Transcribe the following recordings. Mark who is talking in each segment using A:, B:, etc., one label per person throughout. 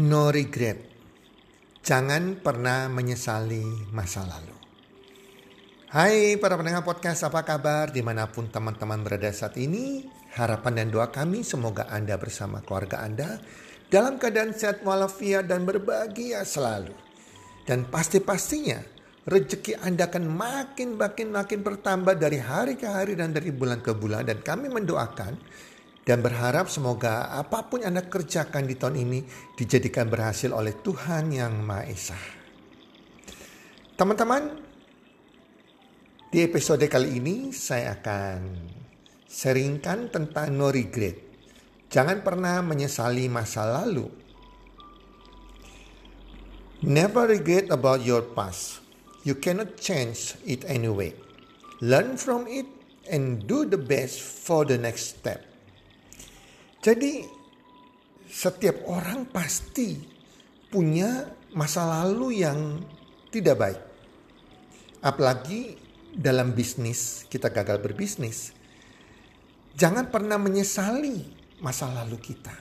A: No regret. Jangan pernah menyesali masa lalu. Hai para pendengar podcast, apa kabar? Di mana pun teman-teman berada saat ini, harapan dan doa kami semoga Anda bersama keluarga Anda dalam keadaan sehat walafiat dan berbahagia selalu. Dan pasti-pastinya rezeki Anda akan makin makin makin bertambah dari hari ke hari dan dari bulan ke bulan dan kami mendoakan dan berharap semoga apa pun Anda kerjakan di tahun ini dijadikan berhasil oleh Tuhan Yang Maha Esa. Teman-teman, di episode kali ini saya akan seringkan tentang no regret. Jangan pernah menyesali masa lalu. Never regret about your past. You cannot change it anyway. Learn from it and do the best for the next step. Jadi setiap orang pasti punya masa lalu yang tidak baik. Apalagi dalam bisnis, kita gagal berbisnis. Jangan pernah menyesali masa lalu kita.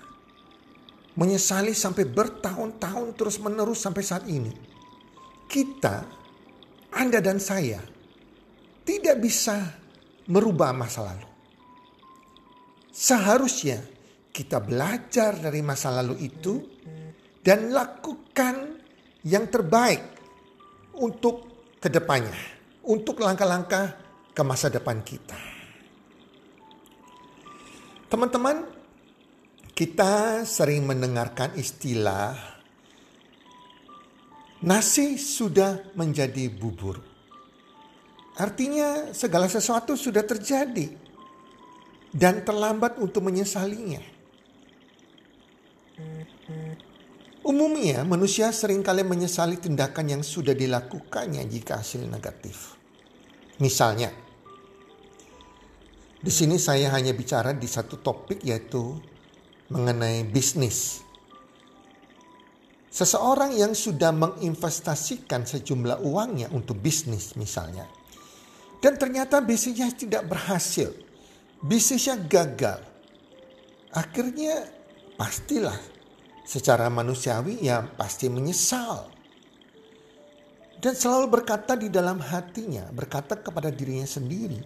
A: Menyesali sampai bertahun-tahun terus menerus sampai saat ini. Kita, Anda dan saya, tidak bisa merubah masa lalu. Seharusnya kita belajar dari masa lalu itu dan lakukan yang terbaik untuk ke depannya, untuk langkah-langkah ke masa depan kita. Teman-teman, kita sering mendengarkan istilah nasi sudah menjadi bubur. Artinya segala sesuatu sudah terjadi dan terlambat untuk menyesalinya. Umumnya manusia sering kali menyesali tindakan yang sudah dilakukannya jika hasil negatif. Misalnya, di sini saya hanya bicara di satu topik yaitu mengenai bisnis. Seseorang yang sudah menginvestasikan sejumlah uangnya untuk bisnis misalnya. Dan ternyata bisnisnya tidak berhasil. Bisnisnya gagal. Akhirnya pastilah secara manusiawi ya pasti menyesal. Dan selalu berkata di dalam hatinya, berkata kepada dirinya sendiri,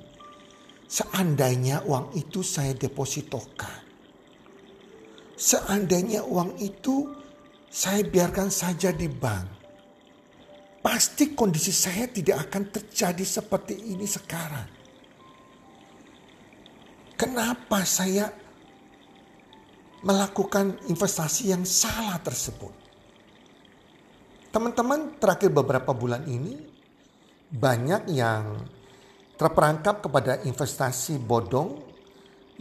A: seandainya uang itu saya depositokan. Seandainya uang itu saya biarkan saja di bank. Pasti kondisi saya tidak akan terjadi seperti ini sekarang. Kenapa saya melakukan investasi yang salah tersebut. Teman-teman, terakhir beberapa bulan ini banyak yang terperangkap kepada investasi bodong,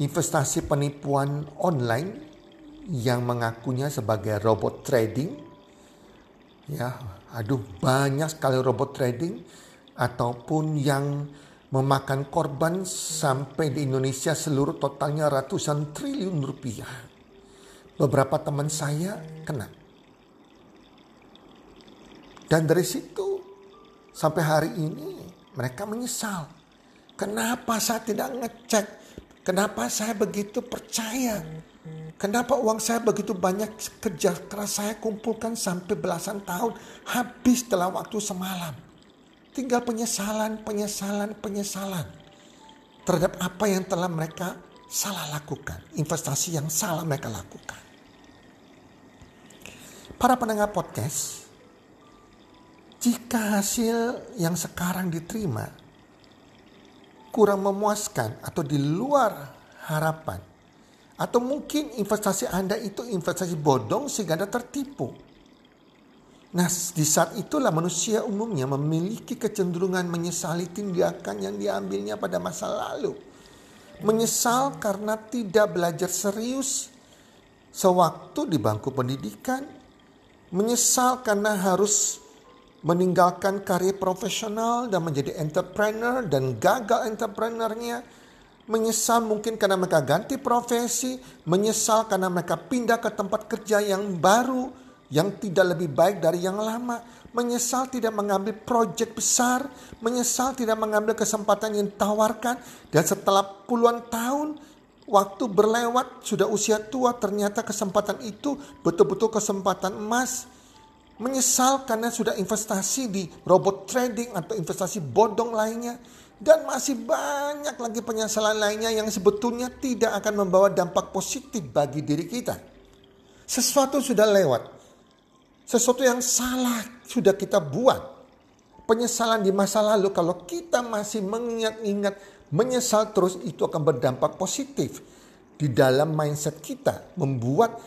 A: investasi penipuan online yang mengakunya sebagai robot trading. Ya, aduh banyak sekali robot trading ataupun yang memakan korban sampai di Indonesia seluruh totalnya ratusan triliun rupiah beberapa teman saya kena. Dan dari situ sampai hari ini mereka menyesal. Kenapa saya tidak ngecek? Kenapa saya begitu percaya? Kenapa uang saya begitu banyak kerja keras saya kumpulkan sampai belasan tahun habis dalam waktu semalam. Tinggal penyesalan, penyesalan, penyesalan terhadap apa yang telah mereka salah lakukan, investasi yang salah mereka lakukan. Para pendengar podcast, jika hasil yang sekarang diterima kurang memuaskan atau di luar harapan, atau mungkin investasi Anda itu investasi bodong sehingga Anda tertipu. Nah, di saat itulah manusia umumnya memiliki kecenderungan menyesali tindakan yang diambilnya pada masa lalu. Menyesal karena tidak belajar serius sewaktu di bangku pendidikan, menyesal karena harus meninggalkan karir profesional dan menjadi entrepreneur dan gagal entrepreneurnya, menyesal mungkin karena mereka ganti profesi, menyesal karena mereka pindah ke tempat kerja yang baru yang tidak lebih baik dari yang lama, menyesal tidak mengambil proyek besar, menyesal tidak mengambil kesempatan yang ditawarkan. Dan setelah puluhan tahun waktu berlewat, sudah usia tua, ternyata kesempatan itu betul-betul kesempatan emas. Menyesal karena sudah investasi di robot trading atau investasi bodong lainnya. Dan masih banyak lagi penyesalan lainnya yang sebetulnya tidak akan membawa dampak positif bagi diri kita. Sesuatu sudah lewat. Sesuatu yang salah sudah kita buat. Penyesalan di masa lalu kalau kita masih mengingat-ingat menyesal terus itu akan berdampak positif di dalam mindset kita, membuat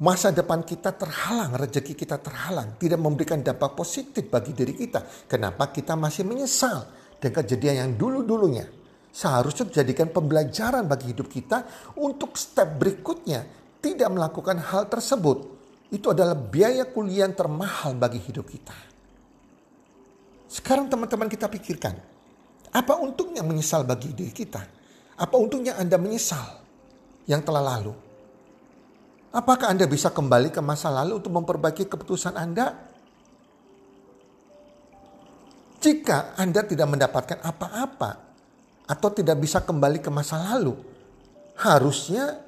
A: masa depan kita terhalang, rezeki kita terhalang, tidak memberikan dampak positif bagi diri kita. Kenapa kita masih menyesal dengan kejadian yang dulu-dulunya? Seharusnya dijadikan pembelajaran bagi hidup kita untuk step berikutnya tidak melakukan hal tersebut. Itu adalah biaya kuliah termahal bagi hidup kita. Sekarang teman-teman kita pikirkan, apa untungnya menyesal bagi diri kita? Apa untungnya Anda menyesal yang telah lalu? Apakah Anda bisa kembali ke masa lalu untuk memperbaiki keputusan Anda? Jika Anda tidak mendapatkan apa-apa atau tidak bisa kembali ke masa lalu, harusnya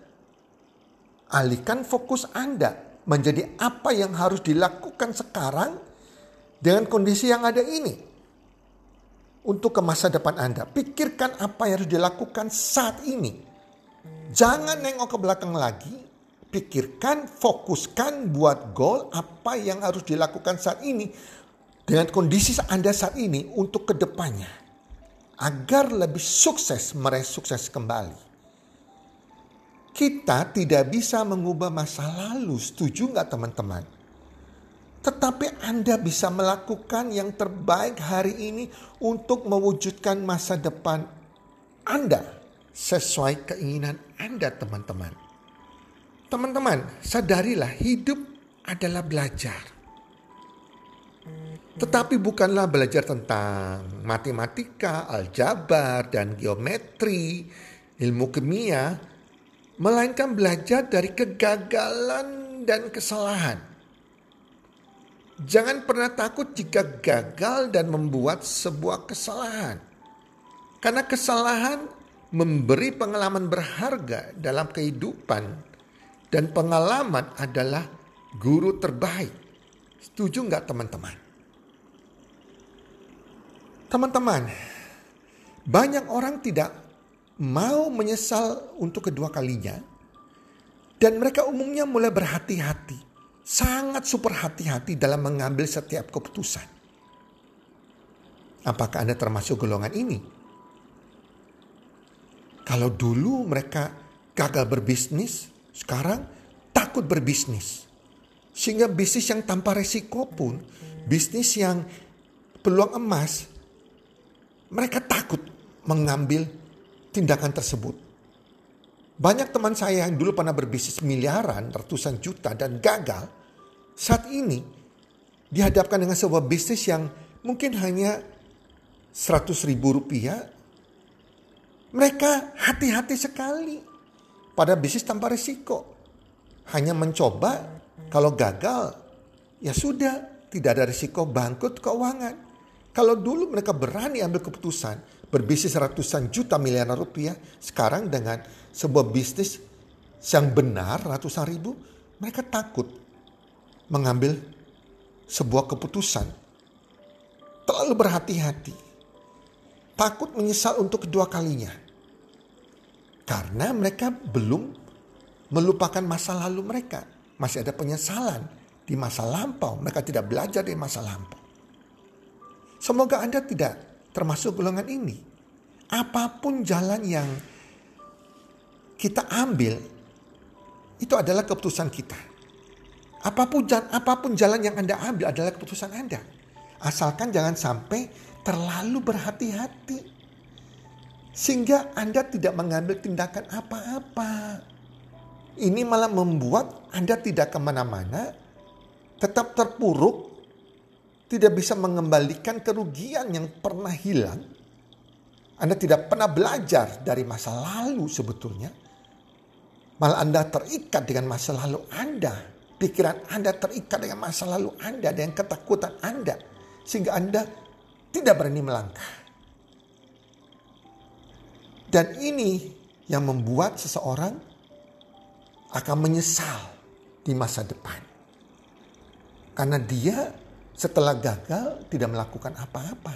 A: alihkan fokus Anda menjadi apa yang harus dilakukan sekarang dengan kondisi yang ada ini untuk ke masa depan Anda. Pikirkan apa yang harus dilakukan saat ini. Jangan nengok ke belakang lagi. Pikirkan, fokuskan buat goal apa yang harus dilakukan saat ini. Dengan kondisi Anda saat ini untuk ke depannya. Agar lebih sukses meraih sukses kembali. Kita tidak bisa mengubah masa lalu. Setuju nggak teman-teman? Tetapi Anda bisa melakukan yang terbaik hari ini untuk mewujudkan masa depan Anda sesuai keinginan Anda, teman-teman. Teman-teman, sadarilah hidup adalah belajar. Tetapi bukanlah belajar tentang matematika, aljabar, dan geometri, ilmu kimia, melainkan belajar dari kegagalan dan kesalahan. Jangan pernah takut jika gagal dan membuat sebuah kesalahan. Karena kesalahan memberi pengalaman berharga dalam kehidupan dan pengalaman adalah guru terbaik. Setuju nggak teman-teman? Teman-teman, banyak orang tidak mau menyesal untuk kedua kalinya dan mereka umumnya mulai berhati-hati sangat super hati-hati dalam mengambil setiap keputusan. Apakah Anda termasuk golongan ini? Kalau dulu mereka gagal berbisnis, sekarang takut berbisnis. Sehingga bisnis yang tanpa resiko pun, bisnis yang peluang emas, mereka takut mengambil tindakan tersebut. Banyak teman saya yang dulu pernah berbisnis miliaran, ratusan juta dan gagal, saat ini dihadapkan dengan sebuah bisnis yang mungkin hanya 100 ribu rupiah, mereka hati-hati sekali pada bisnis tanpa risiko. Hanya mencoba, kalau gagal, ya sudah, tidak ada risiko bangkrut keuangan. Kalau dulu mereka berani ambil keputusan, berbisnis ratusan juta miliaran rupiah, sekarang dengan sebuah bisnis yang benar ratusan ribu, mereka takut mengambil sebuah keputusan. Terlalu berhati-hati. Takut menyesal untuk kedua kalinya. Karena mereka belum melupakan masa lalu mereka. Masih ada penyesalan di masa lampau. Mereka tidak belajar dari masa lampau. Semoga Anda tidak termasuk golongan ini. Apa pun jalan yang kita ambil, itu adalah keputusan kita. Apa pun, apa pun jalan yang Anda ambil adalah keputusan Anda. Asalkan jangan sampai terlalu berhati-hati. Sehingga Anda tidak mengambil tindakan apa-apa. Ini malah membuat Anda tidak ke mana-mana, tetap terpuruk, tidak bisa mengembalikan kerugian yang pernah hilang. Anda tidak pernah belajar dari masa lalu sebetulnya. Malah Anda terikat dengan masa lalu Anda Pikiran Anda terikat dengan masa lalu Anda, dengan ketakutan Anda. Sehingga Anda tidak berani melangkah. Dan ini yang membuat seseorang akan menyesal di masa depan. Karena dia setelah gagal tidak melakukan apa-apa.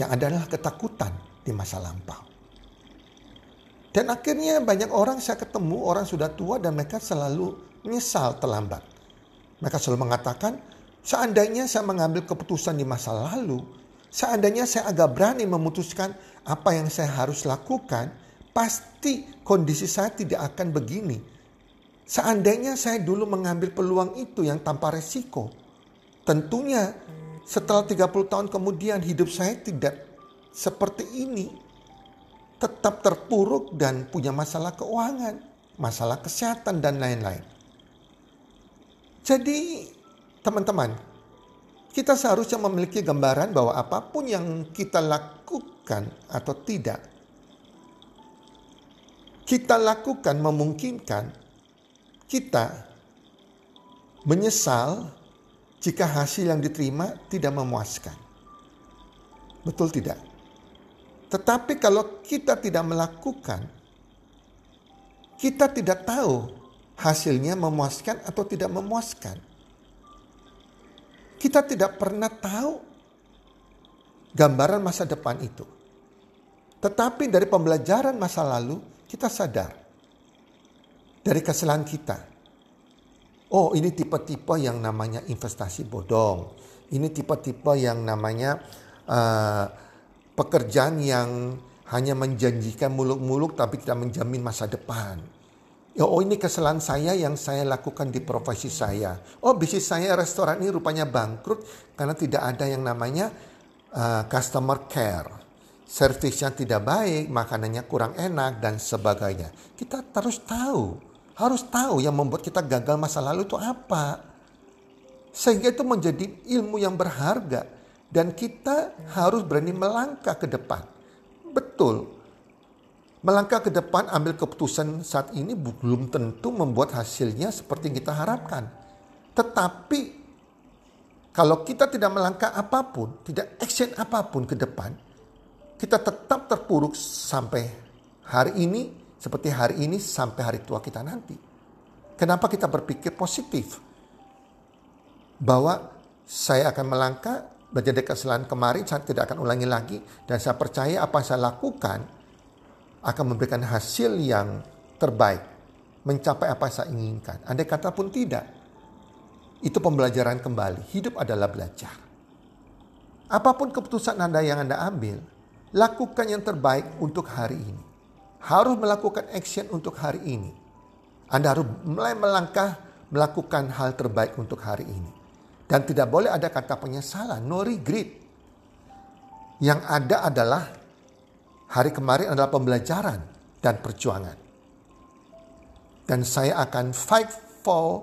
A: Yang adalah ketakutan di masa lampau. Dan akhirnya banyak orang saya ketemu, orang sudah tua dan mereka selalu menyesal terlambat. Mereka selalu mengatakan, seandainya saya mengambil keputusan di masa lalu, seandainya saya agak berani memutuskan apa yang saya harus lakukan, pasti kondisi saya tidak akan begini. Seandainya saya dulu mengambil peluang itu yang tanpa resiko, tentunya setelah 30 tahun kemudian hidup saya tidak seperti ini tetap terpuruk dan punya masalah keuangan, masalah kesehatan dan lain-lain. Jadi teman-teman, kita seharusnya memiliki gambaran bahwa apa pun yang kita lakukan atau tidak, kita lakukan memungkinkan kita menyesal jika hasil yang diterima tidak memuaskan. Betul tidak? Tetapi kalau kita tidak melakukan, kita tidak tahu hasilnya memuaskan atau tidak memuaskan. Kita tidak pernah tahu gambaran masa depan itu. Tetapi dari pembelajaran masa lalu, kita sadar dari kesalahan kita. Oh, ini tipe-tipe yang namanya investasi bodong. Ini tipe-tipe yang namanya uh, pekerjaan yang hanya menjanjikan muluk-muluk tapi tidak menjamin masa depan. Ya, oh ini kesalahan saya yang saya lakukan di profesi saya. Oh bisnis saya restoran ini rupanya bangkrut karena tidak ada yang namanya uh, customer care. Servisnya tidak baik, makanannya kurang enak dan sebagainya. Kita harus tahu, harus tahu yang membuat kita gagal masa lalu itu apa. Sehingga itu menjadi ilmu yang berharga dan kita harus berani melangkah ke depan. Betul. Melangkah ke depan ambil keputusan saat ini belum tentu membuat hasilnya seperti yang kita harapkan. Tetapi kalau kita tidak melangkah apa pun, tidak action apa pun ke depan, kita tetap terpuruk sampai hari ini, seperti hari ini sampai hari tua kita nanti. Kenapa kita berpikir positif? Bahwa saya akan melangkah menjadi kesalahan kemarin saya tidak akan ulangi lagi dan saya percaya apa yang saya lakukan akan memberikan hasil yang terbaik mencapai apa yang saya inginkan. Andai kata pun tidak, itu pembelajaran kembali. Hidup adalah belajar. Apa pun keputusan Anda yang Anda ambil, lakukan yang terbaik untuk hari ini. Harus melakukan action untuk hari ini. Anda harus mulai melangkah melakukan hal terbaik untuk hari ini. Dan tidak boleh ada kata penyesalan, no regret. Yang ada adalah hari kemarin adalah pembelajaran dan perjuangan. Dan saya akan fight for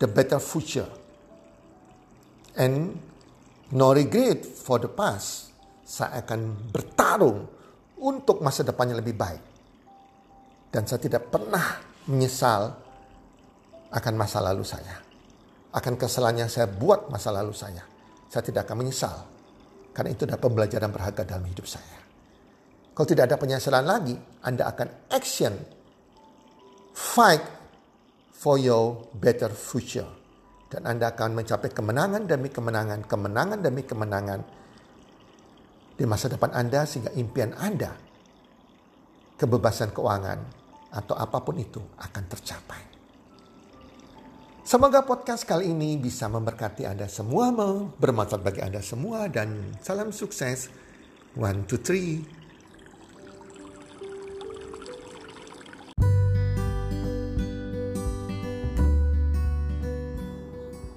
A: the better future. And no regret for the past. Saya akan bertarung untuk masa depannya lebih baik. Dan saya tidak pernah menyesal akan masa lalu saya akan kesalahan yang saya buat masa lalu saya. Saya tidak akan menyesal. Karena itu adalah pembelajaran berharga dalam hidup saya. Kalau tidak ada penyesalan lagi, Anda akan action. Fight for your better future. Dan Anda akan mencapai kemenangan demi kemenangan, kemenangan demi kemenangan di masa depan Anda sehingga impian Anda, kebebasan keuangan atau apa pun itu akan tercapai. Semoga podcast kali ini bisa memberkati Anda semua, bermanfaat bagi Anda semua, dan salam sukses. One, two, three.